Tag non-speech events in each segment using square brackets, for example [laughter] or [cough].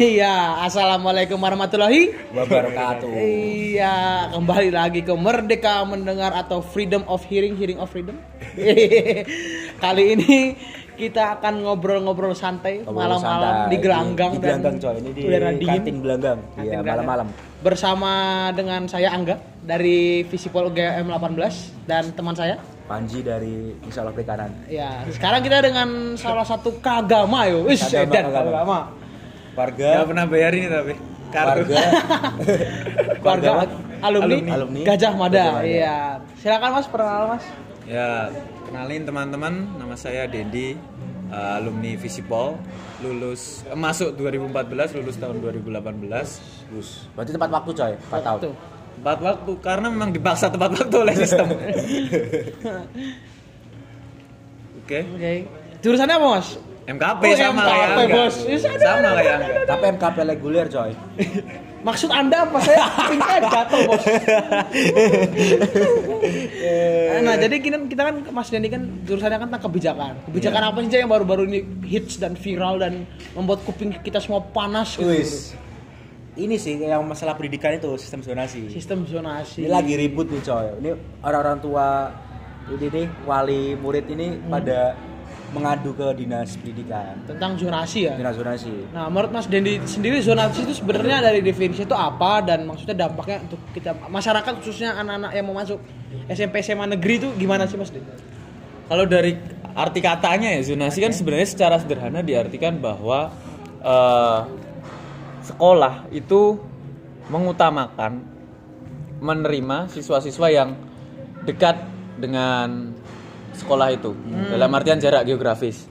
Iya, assalamualaikum warahmatullahi wabarakatuh. Iya, kembali lagi ke Merdeka Mendengar atau Freedom of Hearing, Hearing of Freedom. [laughs] Kali ini kita akan ngobrol-ngobrol santai malam-malam di gelanggang di, di gelanggang coy ini di kantin gelanggang iya malam-malam Bersama dengan saya Angga dari Visipol UGM 18 dan teman saya. Panji dari Insya Allah Perikanan Ya, sekarang kita dengan salah satu kagama yo. Wis, edan kagama. kagama. Warga Gak pernah bayar ini tapi kartu. warga [laughs] Keluarga alumni, Alumni. Alumni. Gajah Mada. Iya. Silakan Mas perkenalan Mas. Ya, kenalin teman-teman, nama saya Dendi, uh, alumni Visipol, lulus eh, masuk 2014, lulus tahun 2018. Gus berarti tempat waktu coy 4 tahun. Tepat waktu karena memang dipaksa tepat waktu oleh sistem. [laughs] Oke, Oke. Jurusannya apa, Mas? MKP Oh, sama MKP, kayak. Bos. Ya, Sama kayak Angga. tapi MKP reguler coy [laughs] Maksud Anda apa? Saya kupingnya gatel, Bos. [laughs] nah, jadi kita, kita kan Mas Dendi kan jurusannya kan tentang kebijakan. Kebijakan Iya. apa sih yang baru-baru ini hits dan viral dan membuat kuping kita semua panas gitu. Wis ini sih yang masalah pendidikan itu sistem zonasi Sistem zonasi. ini lagi ribut nih coy ini orang-orang tua ini nih wali murid ini Hmm. pada mengadu ke dinas pendidikan tentang zonasi ya. dinas zonasi Nah, menurut Mas Dendi sendiri zonasi itu sebenarnya dari definisi itu apa dan maksudnya dampaknya untuk kita masyarakat khususnya anak-anak yang mau masuk SMP SMA negeri itu gimana sih Mas Dendi? Kalau dari arti katanya ya zonasi kan sebenarnya secara sederhana diartikan bahwa eh, sekolah itu mengutamakan menerima siswa-siswa yang dekat dengan sekolah itu dalam artian jarak geografis.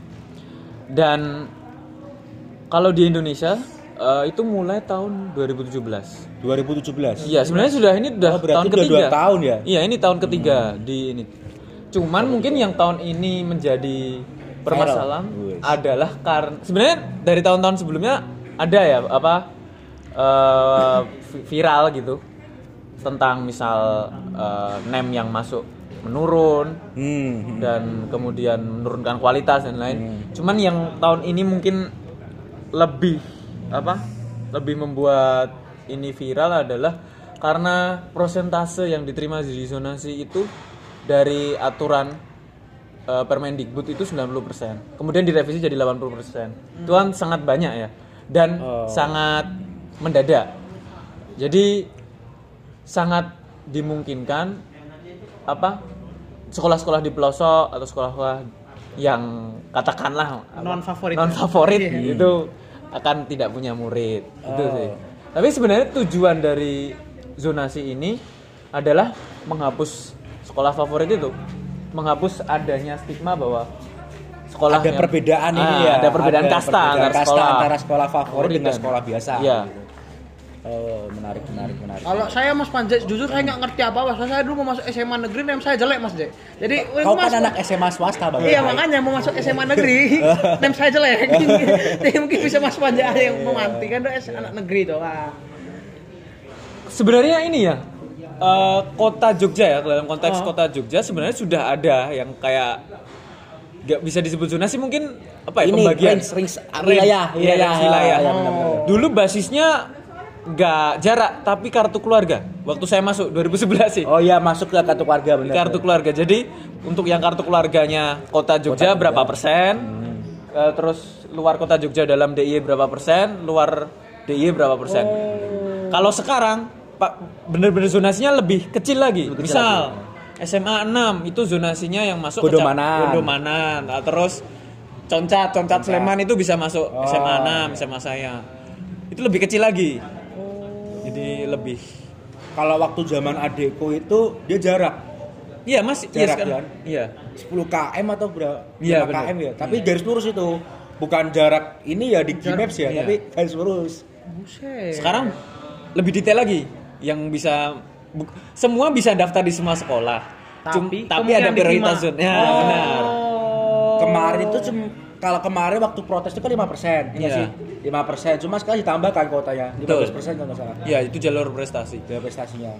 Dan kalau di Indonesia eh, itu mulai tahun 2017. 2017 Iya, sebenarnya sudah ini udah Oh, tahun ketiga. dua tahun ya? Iya, ini tahun ketiga di ini. Cuman mungkin yang tahun ini menjadi permasalahan adalah karena sebenarnya dari tahun-tahun sebelumnya ada ya apa vi- viral gitu tentang misal eh, nem yang masuk menurun Hmm. dan kemudian menurunkan kualitas dan lain. Cuman yang tahun ini mungkin lebih apa? Lebih membuat ini viral adalah karena prosentase yang diterima di zonasi itu dari aturan eh, Permendikbud itu 90%. Kemudian direvisi jadi 80%. Itu kan sangat banyak ya. Dan sangat mendadak. Jadi sangat dimungkinkan apa sekolah-sekolah di pelosok atau sekolah-sekolah yang katakanlah Non favorit. non favorit Iya. itu akan tidak punya murid itu sih tapi sebenarnya tujuan dari zonasi ini adalah menghapus sekolah favorit itu menghapus adanya stigma bahwa sekolah ada perbedaan ini Ah, ya ada perbedaan kasta perbedaan antara kasta sekolah antara sekolah favorit dengan sekolah biasa Iya. gitu. Oh menarik menarik menarik Kalau saya Mas Panjai jujur saya nggak ngerti apa-apa. Soalnya saya dulu mau masuk SMA negeri nem saya jelek Mas Jai. Jadi kau Mas, kan anak SMA swasta bang Iya makanya mau masuk SMA [laughs] negeri, [laughs] nem saya jelek. [laughs] Jadi mungkin bisa Mas Panjai yang memanti kan itu anak negeri tuh. Wah. sebenarnya ini ya eh, kota Jogja ya dalam konteks Oh. kota Jogja sebenarnya sudah ada yang kayak nggak bisa disebut zonasi mungkin apa ya Ini pembagian range- range wilayah, Iya, wilayah. range wilayah. Oh, iya, benar-benar. dulu basisnya nggak jarak tapi kartu keluarga. Waktu saya masuk 2011 sih. Oh iya masuk ke kartu keluarga benar. Kartu keluarga. Jadi untuk yang kartu keluarganya kota Jogja berapa persen? Eh, terus luar kota Jogja dalam DIY berapa persen? Luar DIY berapa persen? Kalau sekarang pak bener-bener zonasinya lebih kecil lagi. Kecil misal SMA 6 itu zonasinya yang masuk Gondomanan. Cap- Gondomanan Nah, terus Concat Concat Sleman itu bisa masuk Oh. SMA 6 SMA saya. Itu lebih kecil lagi jadi lebih kalau waktu zaman adekku itu dia jarak. Iya mas iya Jarak, sekarang. kan? iya. 10 km atau berapa? Iya, 5 km ya? Tapi garis lurus itu. Bukan jarak ini ya di Gmaps ya iya. tapi garis lurus. Buset. sekarang lebih detail lagi yang bisa bu- semua bisa daftar di semua sekolah. Cum- Tapi tapi ada prioritas zone ya Oh. benar kemarin itu cum kalau kemarin waktu protes itu kan 5 persen Iya. sih 5 persen cuma sekarang ditambahkan kuotanya 15 Betul. persen kalau nggak salah ya itu jalur prestasi biaya prestasinya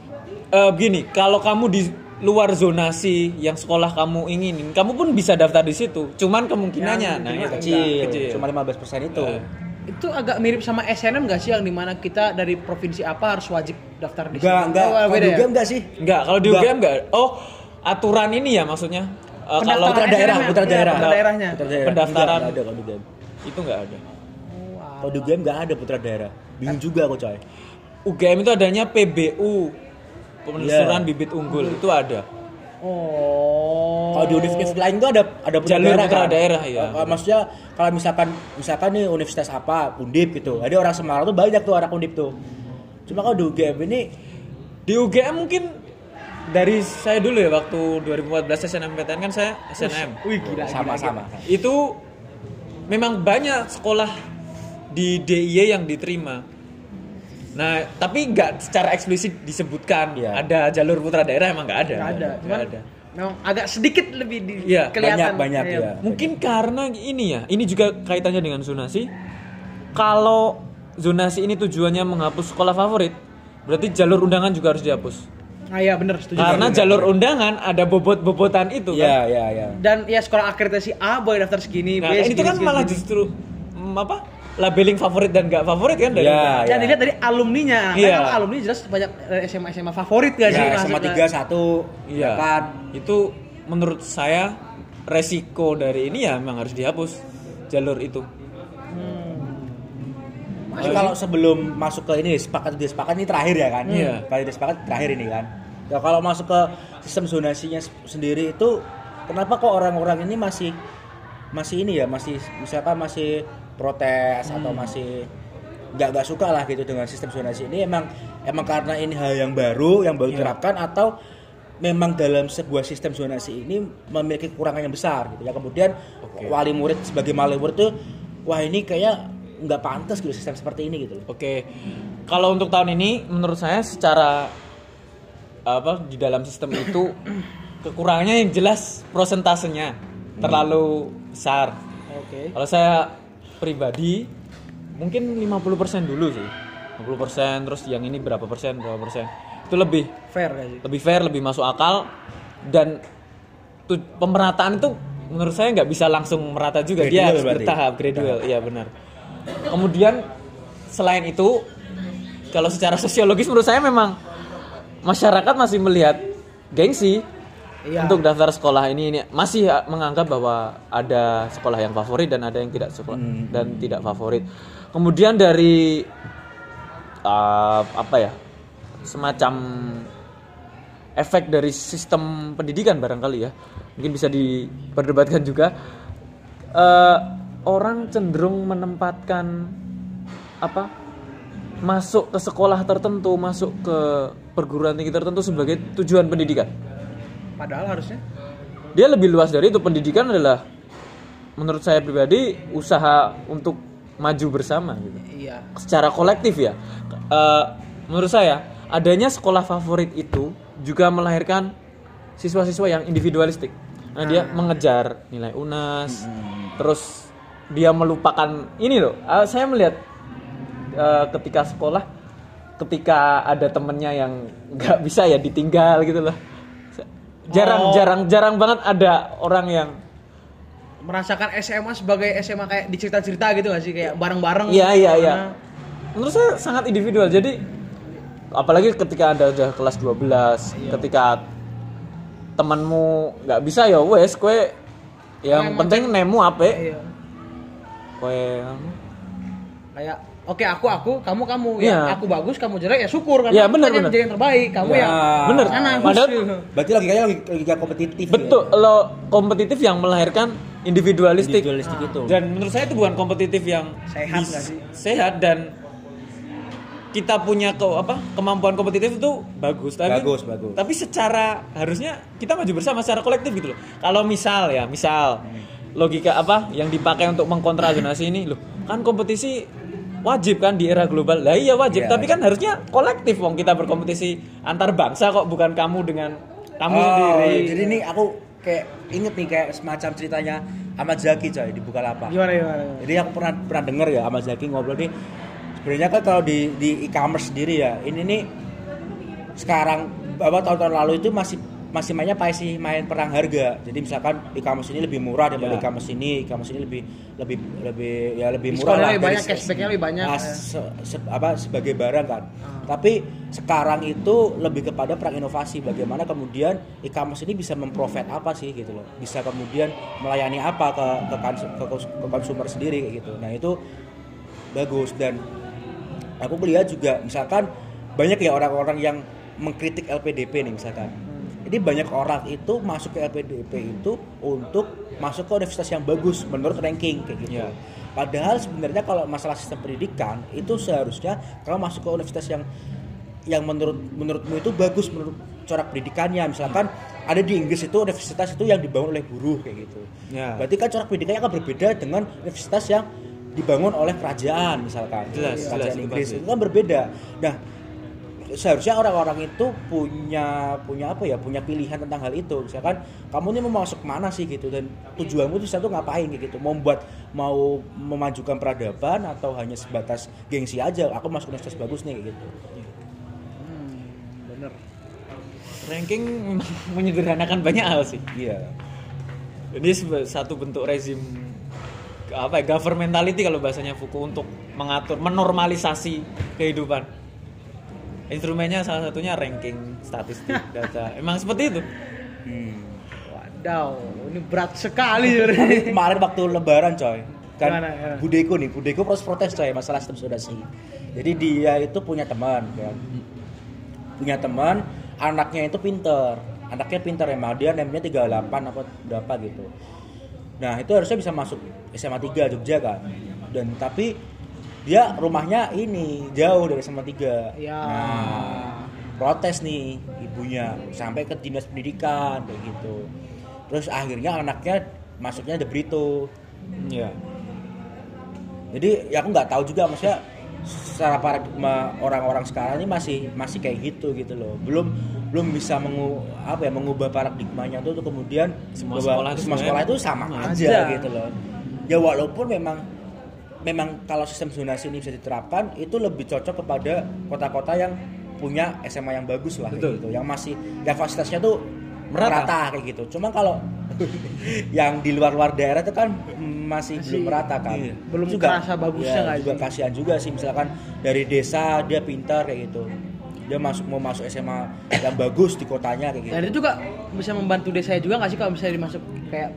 Eh begini kalau kamu di luar zonasi yang sekolah kamu inginin kamu pun bisa daftar di situ cuman kemungkinannya Yang nah itu kecil, kecil. cuma 15 persen itu Eh. Itu agak mirip sama SNM gak sih yang di mana kita dari provinsi apa harus wajib daftar di Enggak, sini? enggak. Oh, Kalau di ya? game enggak sih? Enggak, kalau di Enggak. UGM enggak. Oh, aturan ini ya maksudnya. Eh, kalau Putra daerah, putra daerah. putra daerahnya. Putra daerah. Pendaftaran. Enggak, ada kalau di game. itu enggak ada. Kalau di game enggak ada putra daerah. Bingung juga aku coy. UGM itu adanya PBU. Penelusuran Iya. bibit unggul itu ada. Oh. Kalau di universitas lain itu ada ada putra Jalur daerah. putra kan? daerah, iya. Eh, Maksudnya kalau misalkan misalkan nih universitas apa, Undip gitu. Ada orang Semarang tuh banyak tuh orang Undip tuh. Cuma kalau di UGM ini Di UGM mungkin dari saya dulu ya waktu 2014 SNMPTN kan saya SNM. Wih gila. sama-sama. Itu memang banyak sekolah di DIY yang diterima. Nah, tapi nggak secara eksplisit disebutkan Iya. ada jalur putra daerah emang nggak ada. Gak ada. Nggak Cuman ada. memang agak sedikit lebih di Iya, kelihatan. banyak-banyak, Iya. iya. Mungkin karena ini ya, ini juga kaitannya dengan zonasi. Kalau zonasi ini tujuannya menghapus sekolah favorit, berarti jalur undangan juga harus dihapus. Nah, iya bener setuju. Karena Bener. jalur undangan ada bobot-bobotan itu Iya, kan. iya, iya. dan ya sekolah akreditasi A boleh daftar segini, Nah, B itu segini, kan segini, malah segini. justru mm, apa? Labeling favorit dan gak favorit kan dari Iya, Dan dilihat dari alumninya. Iya. Kan kalau alumni jelas banyak SMA SMA favorit gak sih? Ya, masuk SMA ke- 3 1 Iya. kan. Itu menurut saya resiko dari ini ya memang harus dihapus jalur itu. Tapi kalau sebelum masuk ke ini sepakat dia sepakat ini terakhir ya kan? Iya. Kalau dia sepakat terakhir ini kan. Ya kalau masuk ke sistem zonasinya sendiri itu kenapa kok orang-orang ini masih masih ini ya masih misalkan masih protes atau masih nggak nggak suka lah gitu dengan sistem zonasi ini emang emang karena ini hal yang baru yang baru diterapkan atau memang dalam sebuah sistem zonasi ini memiliki kekurangan yang besar gitu ya. Kemudian wali murid sebagai wali murid tuh wah ini kayak nggak pantas gitu sistem seperti ini gitu Oke. Kalau untuk tahun ini menurut saya secara apa di dalam sistem itu kekurangannya yang jelas prosentasenya terlalu besar. Oke. Kalau saya pribadi mungkin 50% dulu sih. 50% terus yang ini berapa persen, berapa persen. Itu lebih Fair lebih fair, lebih masuk akal dan tu- pemerataan itu menurut saya nggak bisa langsung merata juga dia Gradual harus berarti. bertahap gradual iya benar kemudian selain itu kalau secara sosiologis menurut saya memang masyarakat masih melihat gengsi Iya. untuk daftar sekolah ini. Ini masih menganggap bahwa ada sekolah yang favorit dan ada yang tidak sekolah dan tidak favorit. Kemudian dari uh, apa ya semacam efek dari sistem pendidikan barangkali ya mungkin bisa diperdebatkan juga Eh, orang cenderung menempatkan apa masuk ke sekolah tertentu masuk ke perguruan tinggi tertentu sebagai tujuan pendidikan? Padahal harusnya. Dia lebih luas dari itu. Pendidikan adalah menurut saya pribadi usaha untuk maju bersama gitu. Iya. secara kolektif ya. Eh, menurut saya adanya sekolah favorit itu juga melahirkan siswa-siswa yang individualistik. Nah dia mengejar nilai unas terus dia melupakan ini loh. Eh, saya melihat eh, ketika sekolah ketika ada temennya yang nggak bisa ya ditinggal gitu loh jarang Oh. jarang jarang banget ada orang yang Merasakan SMA sebagai SMA kayak di cerita-cerita gitu gak sih kayak bareng-bareng. Iya iya iya. Nah, Menurut saya sangat individual. Jadi apalagi ketika Anda udah kelas 12, ketika temanmu nggak bisa ya wes kue yang penting nemu apa Iya. kue Kayak oke aku aku, kamu kamu Iya. ya aku bagus, kamu jelek ya syukur kan. Benar, Kan yang benar. jadi yang terbaik, kamu Ya, yang bener. sana Padahal- berarti logikanya logika, logika kompetitif betul lo kompetitif yang melahirkan individualistik. individualistik itu Dan menurut saya itu bukan kompetitif yang Sehat nggak sih? Sehat dan kita punya ke apa kemampuan kompetitif itu bagus tapi Bagus, bagus. tapi secara harusnya kita maju bersama secara kolektif gitu loh kalau misal ya misal logika apa yang dipakai untuk mengkontra zonasi ini loh kan kompetisi wajib kan di era global lah iya wajib Iya, tapi kan harusnya kolektif wong kita berkompetisi antar bangsa kok bukan kamu dengan kamu Oh, sendiri jadi ini aku kayak inget nih kayak semacam ceritanya Ahmad Zaki coy di Bukalapak Gimana gimana? gimana? Jadi aku pernah pernah dengar ya Ahmad Zaki ngobrol nih. Sebenarnya kan kalau di di e-commerce sendiri ya, ini nih sekarang apa tahun-tahun lalu itu masih masih mainnya pasti main perang harga. Jadi misalkan e-commerce ini lebih murah daripada Ya. e-commerce ini, e-commerce ini lebih lebih lebih ya lebih Diskonnya murah lah. lebih banyak, cashbacknya lebih banyak, Nah, ya. se- se- apa sebagai barang kan. Ah. Tapi sekarang itu lebih kepada perang inovasi. Bagaimana kemudian e-commerce ini bisa memprofit apa sih gitu loh. Bisa kemudian melayani apa ke ke, ke, ke konsumer sendiri kayak gitu. Nah, itu bagus dan aku melihat juga misalkan banyak ya orang-orang yang mengkritik LPDP nih misalkan. Jadi banyak orang itu masuk ke LPDP itu untuk masuk ke universitas yang bagus menurut ranking kayak gitu. Iya. Padahal sebenarnya kalau masalah sistem pendidikan itu seharusnya kalau masuk ke universitas yang yang menurut menurutmu itu bagus menurut corak pendidikannya misalkan ada di Inggris itu universitas itu yang dibangun oleh buruh kayak gitu. Ya. Berarti kan corak pendidikannya akan berbeda dengan universitas yang dibangun oleh kerajaan misalkan. Jelas, kerajaan jelas, itu Inggris pasti. itu kan berbeda. Nah, seharusnya orang-orang itu punya punya apa ya punya pilihan tentang hal itu. Misalkan kamu ini mau masuk mana sih? gitu. Dan tujuanmu itu satu ngapain? gitu. Mau buat mau memajukan peradaban atau hanya sebatas gengsi aja aku masuk universitas bagus nih gitu. Bener. Ranking [laughs] menyederhanakan banyak hal sih. Iya. Ini satu bentuk rezim apa ya governmentality kalau bahasanya Foucault untuk mengatur menormalisasi kehidupan instrumennya salah satunya ranking statistik [laughs] data. Emang seperti itu? Hmm. wadaw ini berat sekali [laughs] kemarin waktu lebaran coy. Kan Gimana, gimana? budeku nih budeku protes protes coy masalah sistem zonasi jadi dia itu punya teman kan. Punya teman anaknya itu pinter. Anaknya pinter emang. Dia namanya 38 apa berapa gitu. Nah itu harusnya bisa masuk SMA 3 Jogja kan. Dan tapi dia rumahnya ini jauh dari SMA 3 Ya. nah protes nih ibunya sampai ke dinas pendidikan kayak gitu. Terus akhirnya anaknya masuknya The Brito. Ya jadi ya aku nggak tahu juga maksudnya secara paradigma orang-orang sekarang ini masih masih kayak gitu gitu loh. Belum belum bisa mengu, apa ya mengubah paradigmanya tuh kemudian Semua sekolah semua sekolah itu sama sama aja, aja. gitu loh. Ya walaupun memang memang kalau sistem zonasi ini bisa diterapkan itu lebih cocok kepada kota-kota yang punya SMA yang bagus lah Betul. gitu yang masih yang fasilitasnya tuh Merata. merata, kayak gitu cuma kalau [laughs] yang di luar-luar daerah itu kan masih, belum merata kan iya. Belum terasa bagusnya ya, juga sih? kasihan juga sih misalkan dari desa dia pintar kayak gitu dia masuk mau masuk SMA yang bagus di kotanya kayak gitu dan itu juga bisa membantu desa juga nggak sih kalau misalnya dimasuk kayak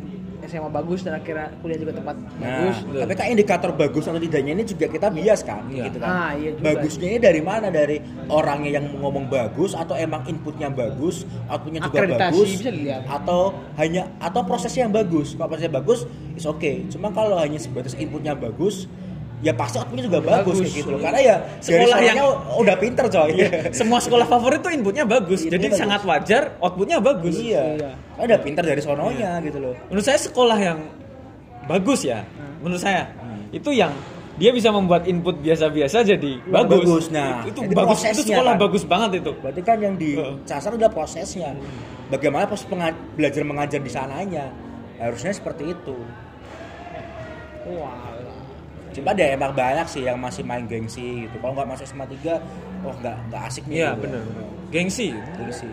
SMA bagus dan akhirnya kuliah juga tempat Nah, bagus tapi kan indikator bagus atau tidaknya ini juga kita bias kan, Iya. gitu kan. Ah, iya juga. Bagusnya ini dari mana? Dari orangnya yang ngomong bagus atau emang inputnya bagus, outputnya juga Akreditasi, bagus, bisa dilihat. atau hanya atau prosesnya yang bagus. Kalau prosesnya bagus, is oke. Cuma kalau hanya sebatas inputnya bagus, ya pasti outputnya juga bagus, Bagus. kayak gitu loh. Karena ya Sekolah yang- udah pinter coy. [laughs] semua sekolah favorit tuh inputnya bagus Inputnya jadi bagus. sangat wajar outputnya bagus iya. Iya. Karena udah pinter dari sononya gitu loh. menurut saya sekolah yang bagus ya menurut saya itu yang dia bisa membuat input biasa-biasa jadi Wah, bagus. bagus. Nah, itu jadi bagus itu sekolah kan. bagus banget itu Berarti kan yang Heeh. disasar adalah prosesnya. Bagaimana proses belajar mengajar di sananya. Harusnya seperti itu. wah Cuma ada emang banyak sih yang masih main gengsi gitu. Kalau nggak masuk SMA 3, oh nggak nggak asik nih. iya gitu. benar gengsi Gengsi.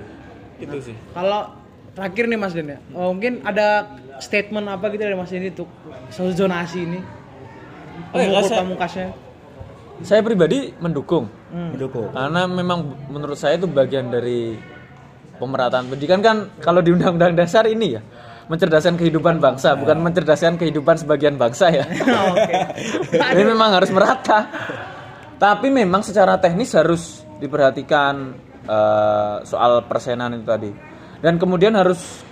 itu sih kalau terakhir nih Mas Den ya oh, mungkin ada statement apa gitu dari Mas Den untuk soal zonasi ini Oh, iya, pemukul saya- pamukasnya saya pribadi mendukung Hmm. Mendukung. karena memang menurut saya itu bagian dari pemerataan pendidikan kan kalau di undang-undang dasar ini ya mencerdaskan kehidupan bangsa bukan mencerdaskan kehidupan sebagian bangsa ya. [laughs] Oke. [laughs] ini memang harus merata. Tapi memang secara teknis harus diperhatikan eh, soal persenan itu tadi. Dan kemudian harus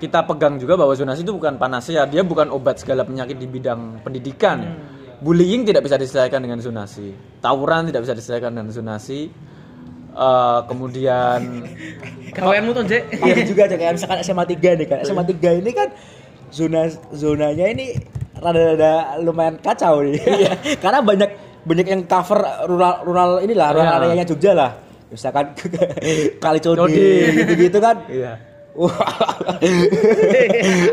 kita pegang juga bahwa zonasi itu bukan panacea dia bukan obat segala penyakit di bidang pendidikan. Ya. bullying tidak bisa diselesaikan dengan zonasi. Tawuran tidak bisa diselesaikan dengan zonasi Eh, kemudian Kawanmu tuh Jek. Tapi juga aja kayak misalkan SMA 3 nih kan. SMA 3 ini kan zona zonanya ini rada-rada lumayan kacau nih. [laughs] Karena banyak banyak yang cover rural rural inilah, rural Iya. areanya Jogja lah. Misalkan [laughs] Kali Codi. Gitu-gitu kan. iya Wah, [laughs]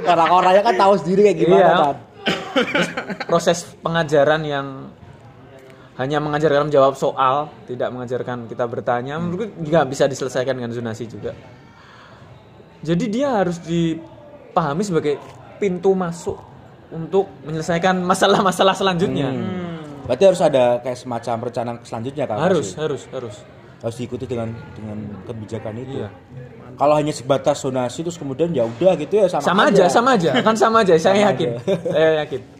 orang-orangnya kan tahu sendiri kayak gimana Iya. kan. proses pengajaran yang hanya mengajarkan menjawab soal, tidak mengajarkan kita bertanya, menurutku juga bisa diselesaikan dengan zonasi juga. Jadi dia harus dipahami sebagai pintu masuk untuk menyelesaikan masalah-masalah selanjutnya. Berarti harus ada kayak semacam rencana selanjutnya kan? Harus, pasti? harus, harus. harus diikuti dengan dengan kebijakan itu. Iya. Kalau hanya sebatas zonasi terus kemudian ya udah gitu ya sama, Sama aja, sama aja, kan sama aja. [laughs] Saya yakin, saya yakin.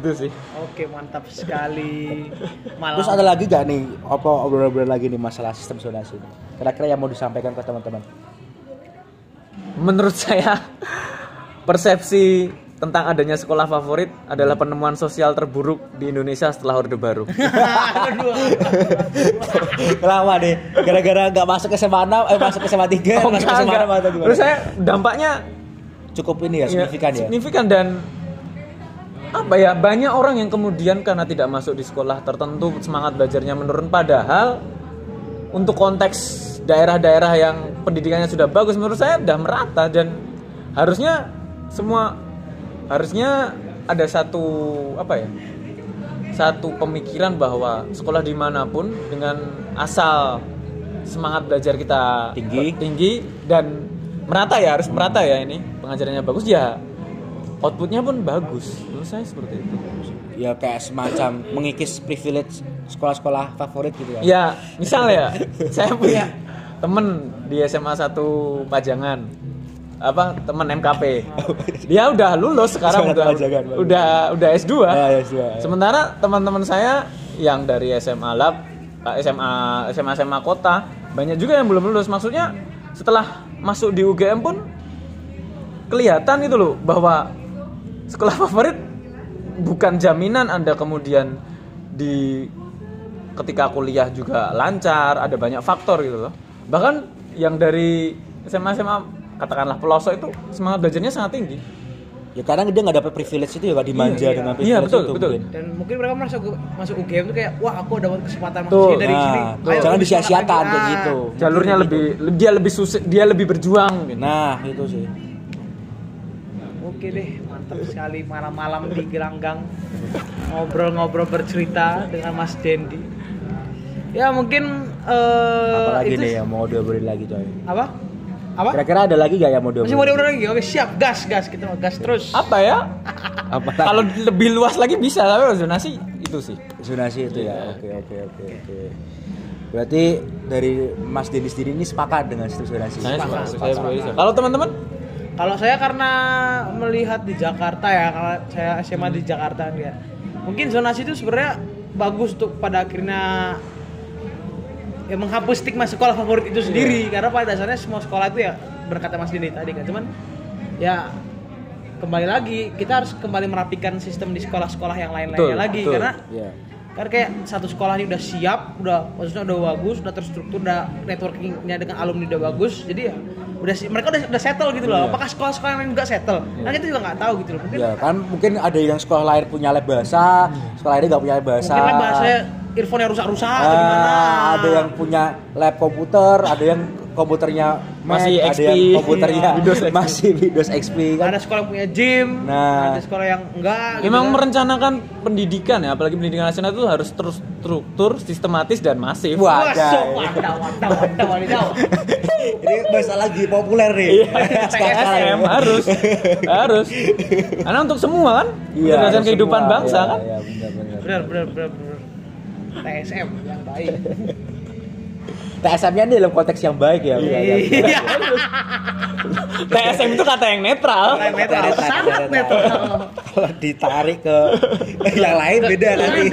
Itu sih. Oke, mantap sekali. Malam. Terus ada lagi gak nih apa obrolan-obrolan lagi nih masalah sistem zonasi? Kira-kira yang mau disampaikan ke teman-teman? Menurut [laughs] saya persepsi tentang adanya sekolah favorit adalah penemuan sosial terburuk di Indonesia setelah Orde Baru. [laughs] Aduh. Lama deh, gara-gara nggak masuk ke SMA 6, eh masuk ke SMA 3, Oh, masuk ke SMA enggak. 6 atau gimana? Terus saya dampaknya Cukup ini ya, ya, signifikan ya? signifikan dan apa ya? Banyak orang yang kemudian karena tidak masuk di sekolah tertentu semangat belajarnya menurun. Padahal untuk konteks daerah-daerah yang pendidikannya sudah bagus menurut saya sudah merata. Dan harusnya semua harusnya ada satu apa ya? Satu pemikiran bahwa sekolah di mana pun dengan asal semangat belajar kita Tinggi. tinggi dan merata ya harus merata ya ini. Pengajarannya bagus ya outputnya pun bagus. Menurut saya seperti itu. Ya kayak semacam mengikis privilege sekolah-sekolah favorit gitu kan? ya misal ya saya punya temen di SMA 1 Pajangan. Apa temen MKP dia udah lulus sekarang udah Pajangan, udah udah S2 Ah, ya, S2, ya. sementara teman-teman saya yang dari SMA Lab eh, SMA SMA SMA kota banyak juga yang belum lulus. Maksudnya setelah masuk di UGM pun kelihatan itu loh bahwa sekolah favorit bukan jaminan Anda kemudian di ketika kuliah juga lancar, ada banyak faktor gitu loh. Bahkan yang dari SMA SMA katakanlah pelosok itu semangat belajarnya sangat tinggi. Ya karena dia nggak dapat privilege itu ya, nggak dimanja Iya, dengan iya, privilege betul, itu betul. mungkin. Dan mungkin mereka masuk masuk UGM tuh kayak wah aku dapat kesempatan masuk Tuh, dari Nah, sini. tuh, Ayo, jangan disia-siakan kayak gitu. Jalurnya Gitu. lebih dia lebih susah, dia lebih berjuang gitu. Nah, itu sih. Oke deh, mantap sekali malam-malam di gelanggang ngobrol-ngobrol bercerita dengan Mas Dendi. Ya mungkin eh Apalagi itu nih yang mau diobrolin lagi coy. apa? Apa? Kira-kira ada lagi gak yang mau Masih diobrolin? mau diobrol lagi? Oke, siap. Gas, gas kita mau gas terus. Apa ya? [laughs] Apa? Kalau lebih luas lagi bisa, tapi zonasi itu sih. zonasi itu ya. Oke, oke, oke, oke. Berarti dari Mas Dendi sendiri ini sepakat dengan sistem zonasi. Saya Sepakat, sepakat, saya sepakat. Kalau teman-teman Kalau saya karena melihat di Jakarta ya, karena saya SMA di Jakarta ya. Mungkin zonasi itu sebenarnya bagus untuk pada akhirnya ya menghapus stigma sekolah favorit itu sendiri karena pada dasarnya semua sekolah itu ya berkata Mas Dini tadi kan cuman ya kembali lagi kita harus kembali merapikan sistem di sekolah-sekolah yang lain-lainnya lagi betul. karena Iya. karena kayak satu sekolah ini udah siap udah maksudnya udah bagus udah terstruktur udah networkingnya dengan alumni udah bagus jadi ya udah si- mereka udah udah settle gitu loh. Iya. apakah sekolah-sekolah yang lain juga settle? Kan kita juga nggak tahu gitu loh. Mungkin Ya kan mungkin ada yang sekolah lain punya lab bahasa, sekolah lain nggak punya lab bahasa. mungkin lah bahasanya earphone yang rusak-rusak atau Ah, gimana? ada yang punya lab komputer, ada yang komputernya Masih ada XP. yang komputernya [laughs] Windows XP. masih Windows XP kan. ada sekolah yang punya gym Nah. ada sekolah yang enggak gitu Memang kan. merencanakan pendidikan ya, apalagi pendidikan nasional itu harus terstruktur, sistematis dan masif. Wah. [laughs] Ini bahasa lagi populer nih. [laughs] Sekarang TSM harus, harus. Karena untuk semua kan, Iya. harus kehidupan semua. bangsa Iya, kan. Iya, benar benar. benar benar benar benar TSM yang baik TSM-nya ini dalam konteks yang baik ya. bukan yang- iya TSM itu kata yang netral. netral Netral, sangat netral. Kalau ditarik ke yang lain beda nanti.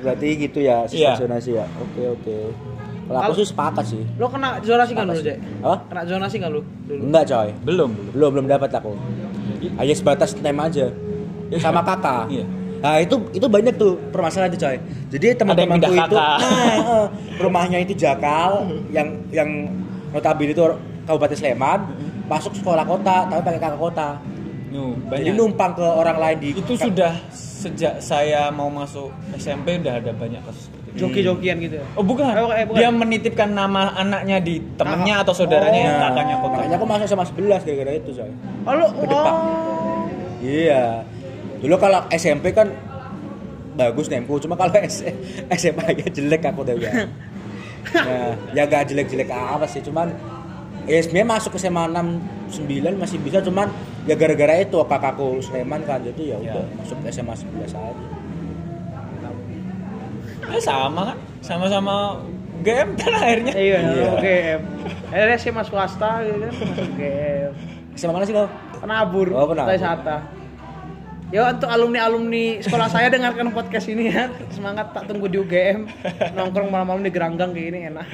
Berarti gitu ya sistem Iya. zonasi ya. Oke oke. Kalau aku sih sepakat sih. lo kena zonasi nggak Apa dulu sih? Jek? Hah? kena zonasi nggak lu dulu Enggak coy. Belum, belum. Belum belum dapat aku. Hanya sebatas tema aja. Sama kakak. Iya. Nah itu itu banyak tuh permasalahan itu coy. Jadi teman-temanku itu, nah, [laughs] rumahnya itu Jakal, yang yang notabene itu Kabupaten Sleman, masuk sekolah kota, tapi pakai kakak kota. Nu, Jadi banyak. numpang ke orang lain di itu sudah sejak saya mau masuk SMP udah ada banyak kasus seperti itu. joki-jokian gitu ya Oh bukan. Oh, eh, bukan. Dia menitipkan nama anaknya di temennya atau saudaranya yang Oh. kakaknya kota. Makanya aku masuk sama 11 gara-gara itu coy. oh lu oh Iya. Dulu kalau SMP kan bagus nemku, cuma kalau SMA nya jelek aku tuh ya. nah, ya gak jelek-jelek apa sih cuman ya sebenarnya masuk ke SMA 6 9 masih bisa cuman ya gara-gara itu kakakku Sleman kan jadi ya udah masuk ke SMA 11 aja Ya sama kan, sama-sama game kan akhirnya. Iya, Iya. oke. Akhirnya sih mas swasta gitu kan, masuk game. SMA mana sih kau? Penabur, Oh, penabur. Sata. Ya untuk alumni-alumni sekolah saya dengarkan podcast ini ya. Semangat tak tunggu di UGM. Nongkrong malam-malam di Geranggang kayak ini enak.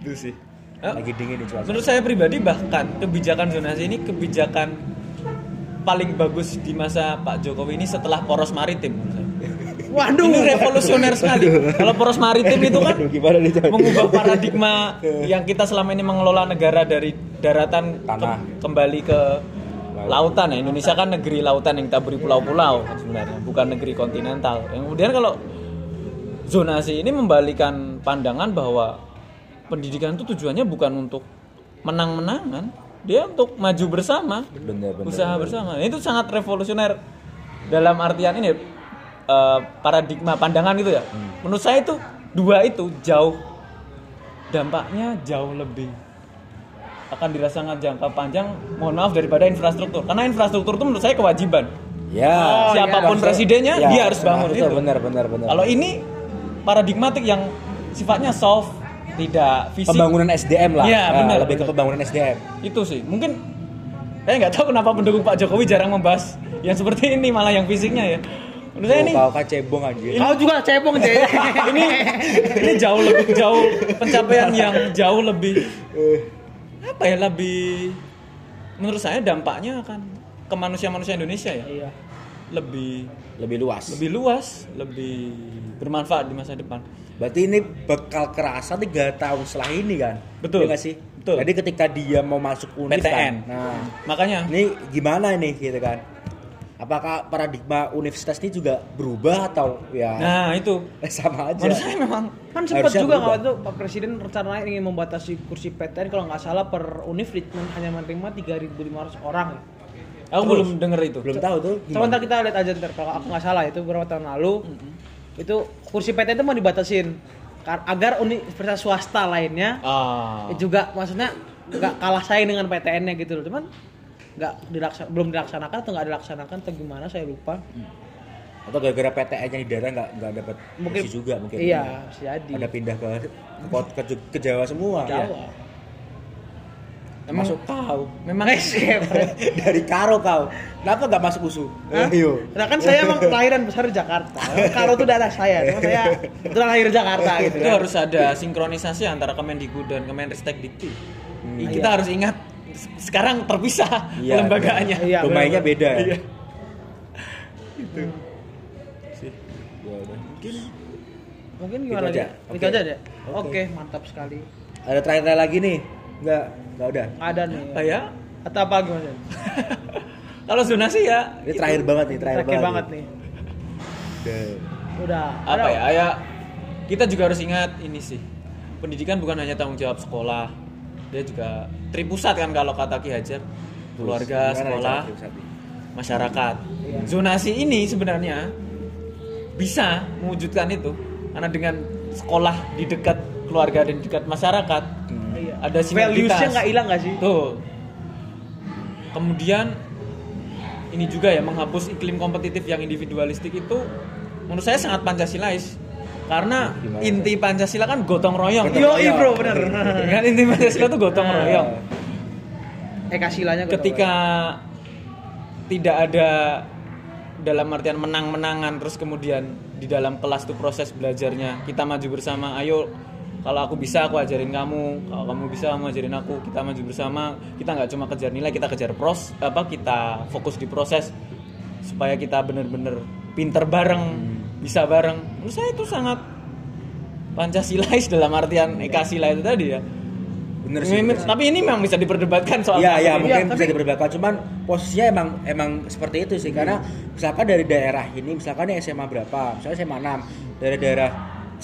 Itu sih Hah? lagi dingin di cuaca Menurut saya pribadi bahkan kebijakan zonasi ini kebijakan paling bagus di masa Pak Jokowi ini setelah poros maritim. Waduh. Ini revolusioner sekali. Kalau poros maritim itu kan [laughs] gimana nih mengubah paradigma yang kita selama ini mengelola negara dari daratan ke- Tanah. kembali ke lautan ya. Indonesia kan negeri lautan yang kita beri pulau-pulau sebenarnya, bukan negeri kontinental. Yang kemudian kalau zonasi ini membalikan pandangan bahwa pendidikan itu tujuannya bukan untuk menang-menangan, dia untuk maju bersama bener bener usaha bersama itu sangat revolusioner dalam artian ini eh, paradigma pandangan itu ya menurut saya itu dua itu jauh dampaknya jauh lebih akan dirasakan jangka panjang mohon maaf daripada infrastruktur. Karena infrastruktur itu menurut saya kewajiban. Ya. Siapa pun iya. presidennya Ya, dia harus bangun itu bener bener bener kalau ini paradigmatik yang sifatnya soft tidak fisik. Pembangunan SDM lah. Iya, Nah, bener, lebih ke bener. pembangunan SDM itu sih. Mungkin saya nggak tahu kenapa pendukung Pak Jokowi jarang membahas yang seperti ini malah yang fisiknya ya. Menurut saya Oh, ini kau kan cebong aja. Kau juga cebong, Jay. [laughs] ini ini jauh lebih jauh pencapaian yang jauh lebih apa ya lebih menurut saya dampaknya akan ke manusia-manusia Indonesia ya Iya. lebih lebih luas lebih luas lebih bermanfaat di masa depan Berarti ini bakal kerasa tiga tahun setelah ini kan? Betul. Iya nggak sih? Betul. Jadi ketika dia mau masuk univ PTN kan? Nah, makanya ini gimana ini gitu kan? Apakah paradigma universitas ini juga berubah atau ya nah itu [laughs] sama aja? menurut saya memang Kan sempat Harusnya juga kalau itu Pak Presiden rencananya ingin membatasi kursi PTN kalau nggak salah per univ men- hanya menerima 3.500 orang. aku belum denger itu Belum tahu tuh. Sebentar kita lihat aja ntar kalau aku nggak salah itu beberapa tahun lalu itu kursi PTN itu mau dibatasin agar universitas swasta lainnya ah juga maksudnya nggak kalah saing dengan PTN-nya gitu loh. Cuman nggak dilaksa- belum dilaksanakan atau nggak dilaksanakan atau gimana saya lupa. Atau gara-gara PTN-nya di daerah nggak nggak dapat Mungkin- juga mungkin. Iya, bisa jadi. Ada pindah ke ke, ke, ke Jawa semua. Jawa. emang Masuk kau. Memang [laughs] escape. Dari Karo kau. Kenapa nggak masuk USU? Hah? Ayo. Nah kan saya emang kelahiran besar di Jakarta. Kalau itu daerah saya, cuma saya [laughs] kebetulan lahir di Jakarta gitu. itu kan. harus ada sinkronisasi antara Kemendikbud dan Kemenristek Dikti. Hmm. Kita harus ingat sekarang terpisah Iya, lembagaannya. Iya, Domainnya benar. beda ya. Iya. Ya udah. Mungkin mungkin gimana Gitu aja? Oke. Itu aja deh. Oke. Oke, mantap sekali. Ada terakhir lagi nih? Enggak, enggak udah. Nggak Ada nih. Apa ya? Atau apa gimana? [laughs] Kalau zonasi ya Ini terakhir banget nih, terakhir, Terakhir banget nih. Udah. Udah. apa Ada- ya? Ya kita juga harus ingat ini sih. Pendidikan bukan hanya tanggung jawab sekolah. Dia juga tripusat kan kalau kata Ki Hajar. Keluarga, sekolah, Trisati? masyarakat. Iya. Zonasi ini sebenarnya bisa mewujudkan itu karena dengan sekolah di dekat keluarga dan di dekat masyarakat Iya. ada sinergitas. Values-nya nggak hilang nggak sih? Tuh. Kemudian ini juga ya menghapus iklim kompetitif yang individualistik itu menurut saya sangat Pancasilais. Karena Gimana? inti Pancasila kan gotong royong. Yo, royong. bro, bener. kan inti Pancasila itu gotong Nah. royong. Eka silanya gua Ketika tidak ada dalam artian menang-menangan terus kemudian di dalam kelas tuh proses belajarnya kita maju bersama ayo kalau aku bisa aku ajarin kamu kalau kamu bisa kamu ajarin aku kita maju bersama kita nggak cuma kejar nilai kita kejar pros apa kita fokus di proses supaya kita bener-bener pinter bareng bisa bareng menurut saya itu sangat pancasilais dalam artian ekasila itu tadi ya Bener sih. Bener tapi ini memang bisa diperdebatkan soal Iya, iya, materi. mungkin Iya, bisa tapi- diperdebatkan. Cuman posisinya emang emang seperti itu sih. Karena misalkan dari daerah ini, misalkan SMA berapa? Misalnya SMA 6. Dari daerah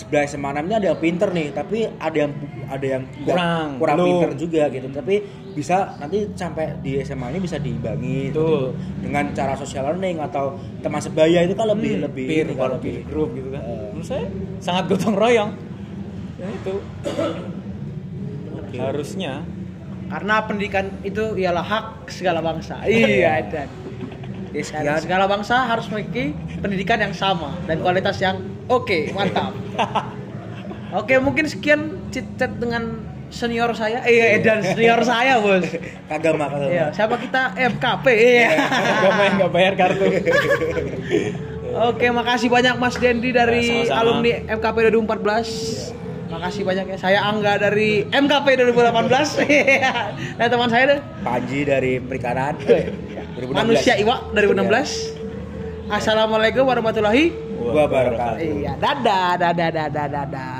sebelah SMA 6 ini ada yang pinter nih, tapi ada yang ada yang Kurang, kurang belum. pinter juga gitu. Tapi bisa nanti sampai di SMA ini bisa diimbangi gitu. dengan cara social learning atau teman sebaya itu kan lebih Hmm, lebih peer ini kan, kalau lebih peer group gitu kan Eh. menurut saya sangat gotong royong ya itu harusnya Karena pendidikan itu ialah hak segala bangsa. iya, dan Yes, dan segala bangsa harus memiliki pendidikan yang sama dan kualitas yang oke, mantap. [laughs] oke, mungkin sekian chat dengan senior saya. Iya, dan senior saya, Bos. Kagama kagama. Iya, siapa kita FKP. Iya. gak main gak bayar kartu [laughs] Oke, makasih banyak Mas Dendi dari Ya, sama-sama. alumni MKP 2014. Makasih banyak ya. Saya Angga dari MKP 2018. [laughs] Nah, teman saya deh. Panji dari Perikanan. 2016. Manusia Iwa 2016. Assalamualaikum warahmatullahi Wabarakatuh. Iya, dadah, dadah, dadah, dadah.